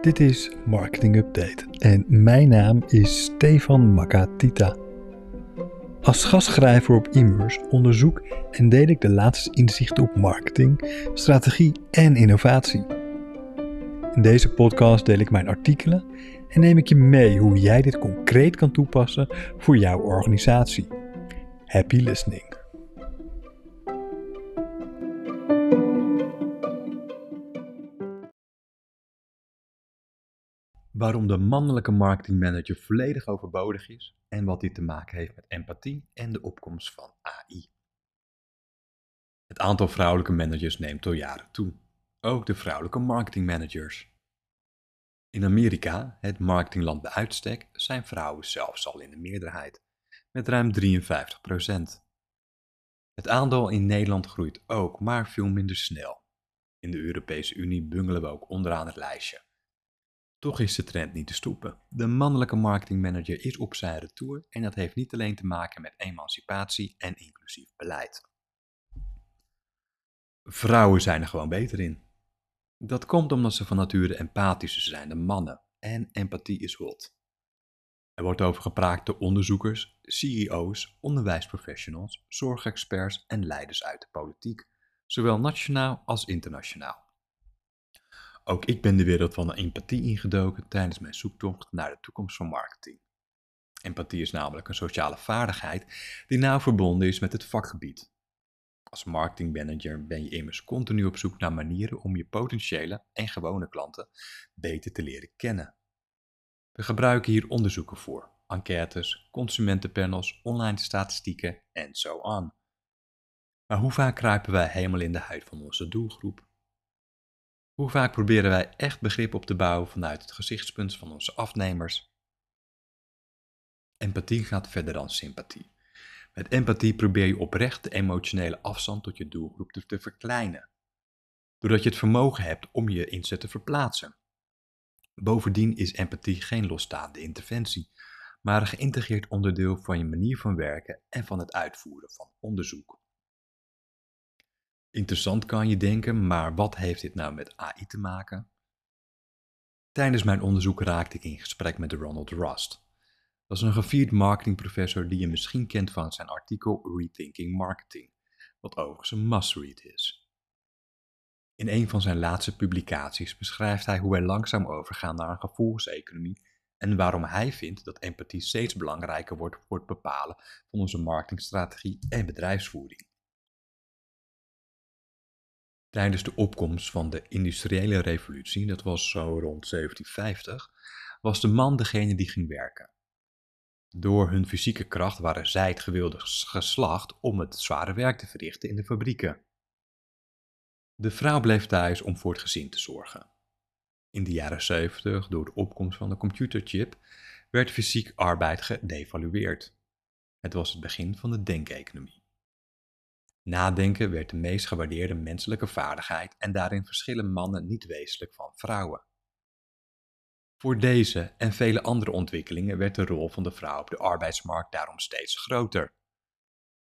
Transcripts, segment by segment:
Dit is Marketing Update en mijn naam is Stefan Makatita. Als gastschrijver op Immers onderzoek en deel ik de laatste inzichten op marketing, strategie en innovatie. In deze podcast deel ik mijn artikelen en neem ik je mee hoe jij dit concreet kan toepassen voor jouw organisatie. Happy listening. Waarom de mannelijke marketingmanager volledig overbodig is en wat dit te maken heeft met empathie en de opkomst van AI. Het aantal vrouwelijke managers neemt al jaren toe. Ook de vrouwelijke marketingmanagers. In Amerika, het marketingland bij uitstek, zijn vrouwen zelfs al in de meerderheid, met ruim 53%. Het aandeel in Nederland groeit ook, maar veel minder snel. In de Europese Unie bungelen we ook onderaan het lijstje. Toch is de trend niet te stoppen. De mannelijke marketingmanager is op zijn retour en dat heeft niet alleen te maken met emancipatie en inclusief beleid. Vrouwen zijn er gewoon beter in. Dat komt omdat ze van nature empathischer zijn dan mannen en empathie is hot. Er wordt over gepraat door onderzoekers, CEO's, onderwijsprofessionals, zorgexperts en leiders uit de politiek, zowel nationaal als internationaal. Ook ik ben de wereld van empathie ingedoken tijdens mijn zoektocht naar de toekomst van marketing. Empathie is namelijk een sociale vaardigheid die nauw verbonden is met het vakgebied. Als marketingmanager ben je immers continu op zoek naar manieren om je potentiële en gewone klanten beter te leren kennen. We gebruiken hier onderzoeken voor, enquêtes, consumentenpanels, online statistieken en zo on. Maar hoe vaak kruipen wij helemaal in de huid van onze doelgroep? Hoe vaak proberen wij echt begrip op te bouwen vanuit het gezichtspunt van onze afnemers? Empathie gaat verder dan sympathie. Met empathie probeer je oprecht de emotionele afstand tot je doelgroep te, verkleinen, doordat je het vermogen hebt om je inzet te verplaatsen. Bovendien is empathie geen losstaande interventie, maar een geïntegreerd onderdeel van je manier van werken en van het uitvoeren van onderzoek. Interessant kan je denken, maar wat heeft dit nou met AI te maken? Tijdens mijn onderzoek raakte ik in gesprek met Ronald Rust. Dat is een gevierd marketingprofessor die je misschien kent van zijn artikel Rethinking Marketing, wat overigens een must-read is. In een van zijn laatste publicaties beschrijft hij hoe wij langzaam overgaan naar een gevoelseconomie en waarom hij vindt dat empathie steeds belangrijker wordt voor het bepalen van onze marketingstrategie en bedrijfsvoering. Tijdens de opkomst van de industriële revolutie, dat was zo rond 1750, was de man degene die ging werken. Door hun fysieke kracht waren zij het gewilde geslacht om het zware werk te verrichten in de fabrieken. De vrouw bleef thuis om voor het gezin te zorgen. In de jaren 70, door de opkomst van de computerchip, werd fysiek arbeid gedevalueerd. Het was het begin van de denkeconomie. Nadenken werd de meest gewaardeerde menselijke vaardigheid en daarin verschillen mannen niet wezenlijk van vrouwen. Voor deze en vele andere ontwikkelingen werd de rol van de vrouw op de arbeidsmarkt daarom steeds groter.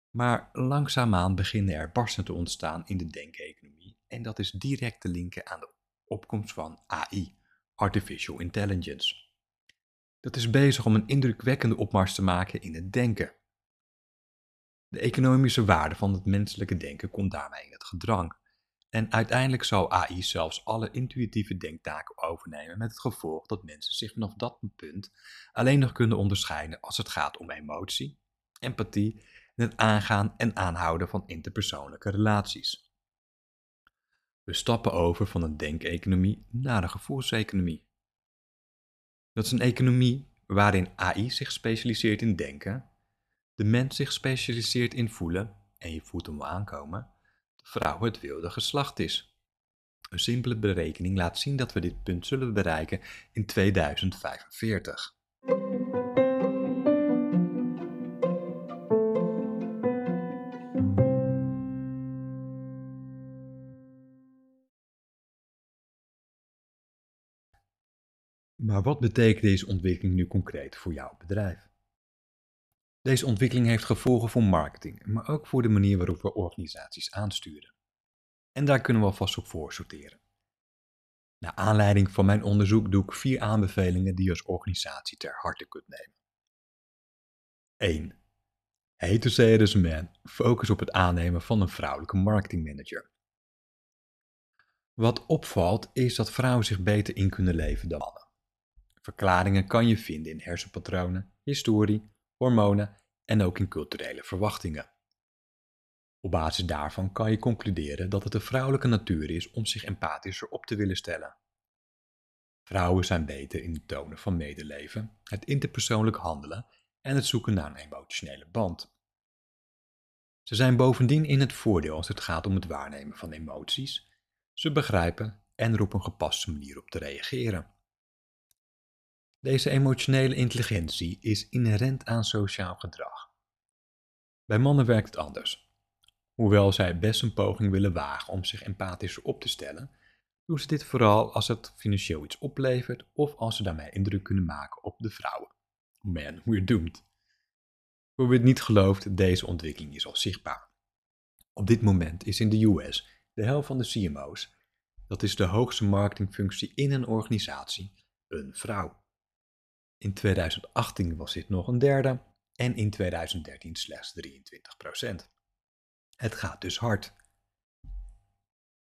Maar langzaamaan beginnen er barsten te ontstaan in de denkeconomie en dat is direct te linken aan de opkomst van AI, Artificial Intelligence. Dat is bezig om een indrukwekkende opmars te maken in het denken. De economische waarde van het menselijke denken komt daarmee in het gedrang. En uiteindelijk zal AI zelfs alle intuïtieve denktaken overnemen met het gevolg dat mensen zich vanaf dat punt alleen nog kunnen onderscheiden als het gaat om emotie, empathie en het aangaan en aanhouden van interpersoonlijke relaties. We stappen over van een denkeconomie naar een gevoelseconomie. Dat is een economie waarin AI zich specialiseert in denken de mens zich specialiseert in voelen, en je voelt hem aankomen, de vrouw het wilde geslacht is. Een simpele berekening laat zien dat we dit punt zullen bereiken in 2045. Maar wat betekent deze ontwikkeling nu concreet voor jouw bedrijf? Deze ontwikkeling heeft gevolgen voor marketing, maar ook voor de manier waarop we organisaties aansturen. En daar kunnen we alvast op voor sorteren. Naar aanleiding van mijn onderzoek doe ik vier aanbevelingen die je als organisatie ter harte kunt nemen. 1. Hey to say it as a man. Focus op het aannemen van een vrouwelijke marketingmanager. Wat opvalt is dat vrouwen zich beter in kunnen leven dan mannen. Verklaringen kan je vinden in hersenpatronen, historie, hormonen en ook in culturele verwachtingen. Op basis daarvan kan je concluderen dat het de vrouwelijke natuur is om zich empathischer op te willen stellen. Vrouwen zijn beter in het tonen van medeleven, het interpersoonlijk handelen en het zoeken naar een emotionele band. Ze zijn bovendien in het voordeel als het gaat om het waarnemen van emoties, ze begrijpen en er op een gepaste manier op te reageren. Deze emotionele intelligentie is inherent aan sociaal gedrag. Bij mannen werkt het anders. Hoewel zij best een poging willen wagen om zich empathischer op te stellen, doen ze dit vooral als het financieel iets oplevert of als ze daarmee indruk kunnen maken op de vrouwen. Man, we're doomed. Voor wie het niet gelooft, deze ontwikkeling is al zichtbaar. Op dit moment is in de US de helft van de CMO's, dat is de hoogste marketingfunctie in een organisatie, een vrouw. In 2018 was dit nog een derde en in 2013 slechts 23% Het gaat dus hard.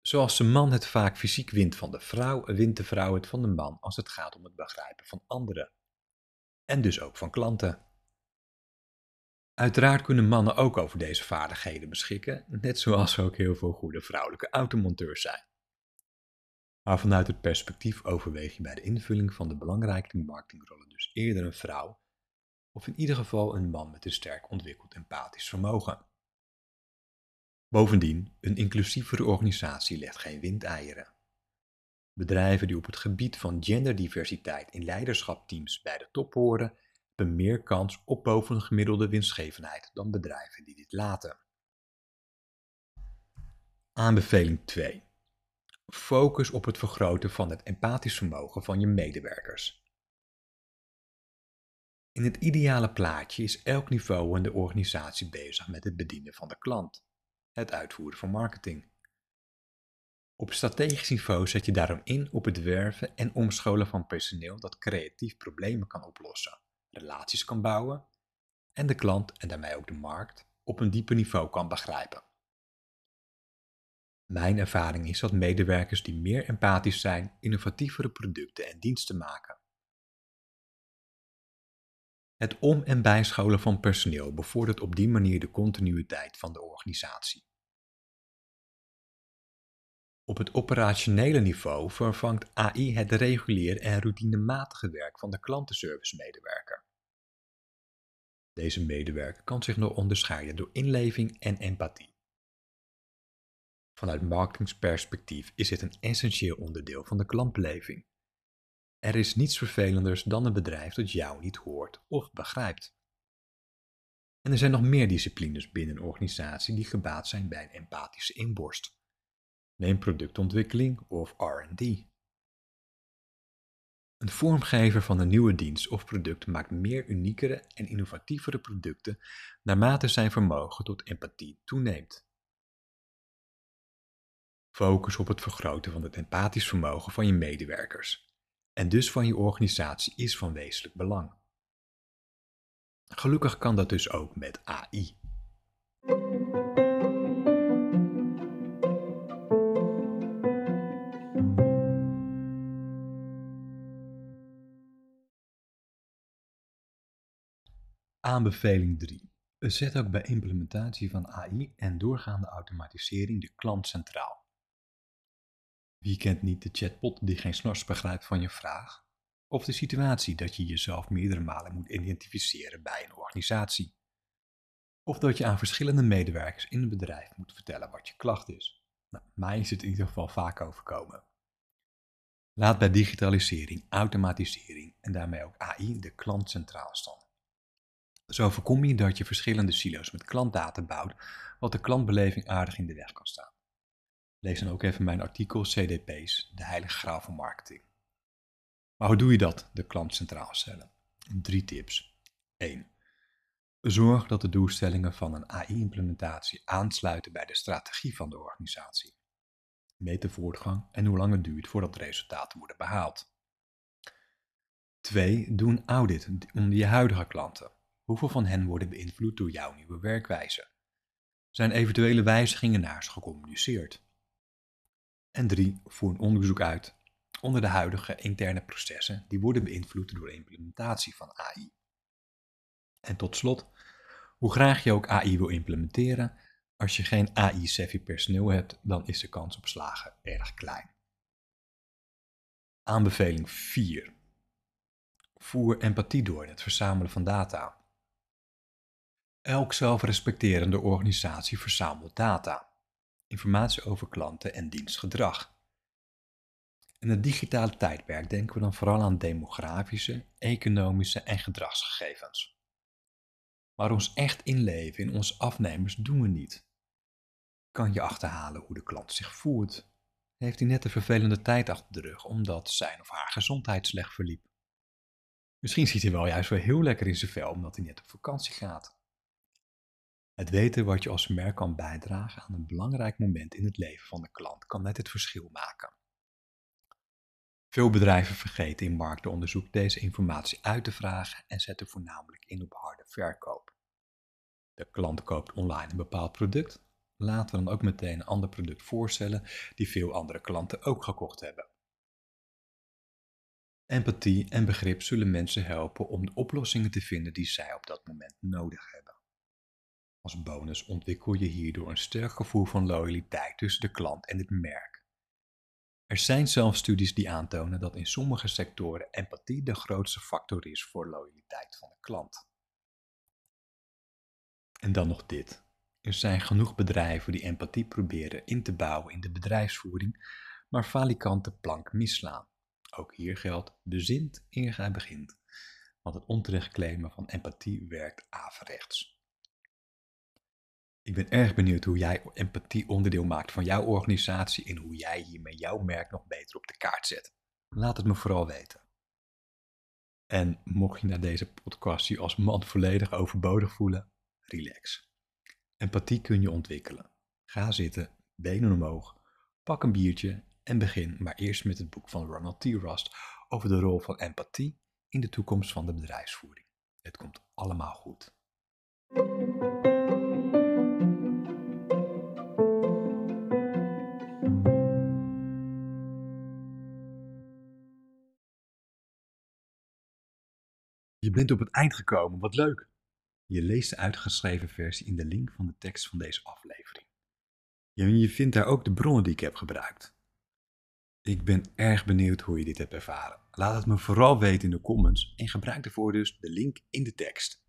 Zoals de man het vaak fysiek wint van de vrouw, wint de vrouw het van de man als het gaat om het begrijpen van anderen. En dus ook van klanten. Uiteraard kunnen mannen ook over deze vaardigheden beschikken, net zoals ook heel veel goede vrouwelijke automonteurs zijn. Maar vanuit het perspectief overweeg je bij de invulling van de belangrijke marketingrollen dus eerder een vrouw, of in ieder geval een man met een sterk ontwikkeld empathisch vermogen. Bovendien, een inclusievere organisatie legt geen windeieren. Bedrijven die op het gebied van genderdiversiteit in leiderschapteams bij de top horen, hebben meer kans op bovengemiddelde winstgevendheid dan bedrijven die dit laten. Aanbeveling 2. Focus op het vergroten van het empathisch vermogen van je medewerkers. In het ideale plaatje is elk niveau in de organisatie bezig met het bedienen van de klant, het uitvoeren van marketing. Op strategisch niveau zet je daarom in op het werven en omscholen van personeel dat creatief problemen kan oplossen, relaties kan bouwen en de klant en daarmee ook de markt op een dieper niveau kan begrijpen. Mijn ervaring is dat medewerkers die meer empathisch zijn, innovatievere producten en diensten maken. Het om- en bijscholen van personeel bevordert op die manier de continuïteit van de organisatie. Op het operationele niveau vervangt AI het regulier en routinematige werk van de klantenservice-medewerker. Deze medewerker kan zich nog onderscheiden door inleving en empathie. Vanuit marketingsperspectief is dit een essentieel onderdeel van de klantbeleving. Er is niets vervelenders dan een bedrijf dat jou niet hoort of begrijpt. En er zijn nog meer disciplines binnen een organisatie die gebaat zijn bij een empathische inborst. Neem productontwikkeling of RD. Een vormgever van een nieuwe dienst of product maakt meer uniekere en innovatievere producten naarmate zijn vermogen tot empathie toeneemt. Focus op het vergroten van het empathisch vermogen van je medewerkers en dus van je organisatie is van wezenlijk belang. Gelukkig kan dat dus ook met AI. Aanbeveling 3. Zet ook bij implementatie van AI en doorgaande automatisering de klant centraal. Wie kent niet de chatbot die geen snors begrijpt van je vraag? Of de situatie dat je jezelf meerdere malen moet identificeren bij een organisatie? Of dat je aan verschillende medewerkers in een bedrijf moet vertellen wat je klacht is? Nou, mij is het in ieder geval vaak overkomen. Laat bij digitalisering, automatisering en daarmee ook AI de klant centraal staan. Zo voorkom je dat je verschillende silo's met klantdata bouwt, wat de klantbeleving aardig in de weg kan staan. Lees dan ook even mijn artikel CDP's, de heilige graal van marketing. Maar hoe doe je dat, de klant centraal stellen? Drie tips. 1. Zorg dat de doelstellingen van een AI-implementatie aansluiten bij de strategie van de organisatie. Meet de voortgang en hoe lang het duurt voordat resultaten worden behaald. 2. Doe een audit onder je huidige klanten. Hoeveel van hen worden beïnvloed door jouw nieuwe werkwijze? Zijn eventuele wijzigingen naar ze gecommuniceerd? En 3. Voer een onderzoek uit onder de huidige interne processen die worden beïnvloed door de implementatie van AI. En tot slot, hoe graag je ook AI wil implementeren, als je geen AI-savvy personeel hebt, dan is de kans op slagen erg klein. Aanbeveling 4. Voer empathie door in het verzamelen van data. Elk zelfrespecterende organisatie verzamelt data, informatie over klanten en dienstgedrag. In het digitale tijdperk denken we dan vooral aan demografische, economische en gedragsgegevens. Maar ons echt inleven in onze afnemers doen we niet. Kan je achterhalen hoe de klant zich voelt? Heeft hij net een vervelende tijd achter de rug omdat zijn of haar gezondheid slecht verliep? Misschien zit hij wel juist weer heel lekker in zijn vel omdat hij net op vakantie gaat. Het weten wat je als merk kan bijdragen aan een belangrijk moment in het leven van de klant kan net het verschil maken. Veel bedrijven vergeten in marktonderzoek deze informatie uit te vragen en zetten voornamelijk in op harde verkoop. De klant koopt online een bepaald product, laten we dan ook meteen een ander product voorstellen die veel andere klanten ook gekocht hebben. Empathie en begrip zullen mensen helpen om de oplossingen te vinden die zij op dat moment nodig hebben. Als bonus ontwikkel je hierdoor een sterk gevoel van loyaliteit tussen de klant en het merk. Er zijn zelfs studies die aantonen dat in sommige sectoren empathie de grootste factor is voor loyaliteit van de klant. En dan nog dit. Er zijn genoeg bedrijven die empathie proberen in te bouwen in de bedrijfsvoering, maar falikante plank misslaan. Ook hier geldt bezint eer gij begint, want het onterecht claimen van empathie werkt averechts. Ik ben erg benieuwd hoe jij empathie onderdeel maakt van jouw organisatie en hoe jij hiermee jouw merk nog beter op de kaart zet. Laat het me vooral weten. En mocht je na deze podcast je als man volledig overbodig voelen, relax. Empathie kun je ontwikkelen. Ga zitten, benen omhoog, pak een biertje en begin maar eerst met het boek van Ronald T. Rust over de rol van empathie in de toekomst van de bedrijfsvoering. Het komt allemaal goed. Je bent op het eind gekomen, wat leuk! Je leest de uitgeschreven versie in de link van de tekst van deze aflevering. Je vindt daar ook de bronnen die ik heb gebruikt. Ik ben erg benieuwd hoe je dit hebt ervaren. Laat het me vooral weten in de comments en gebruik ervoor dus de link in de tekst.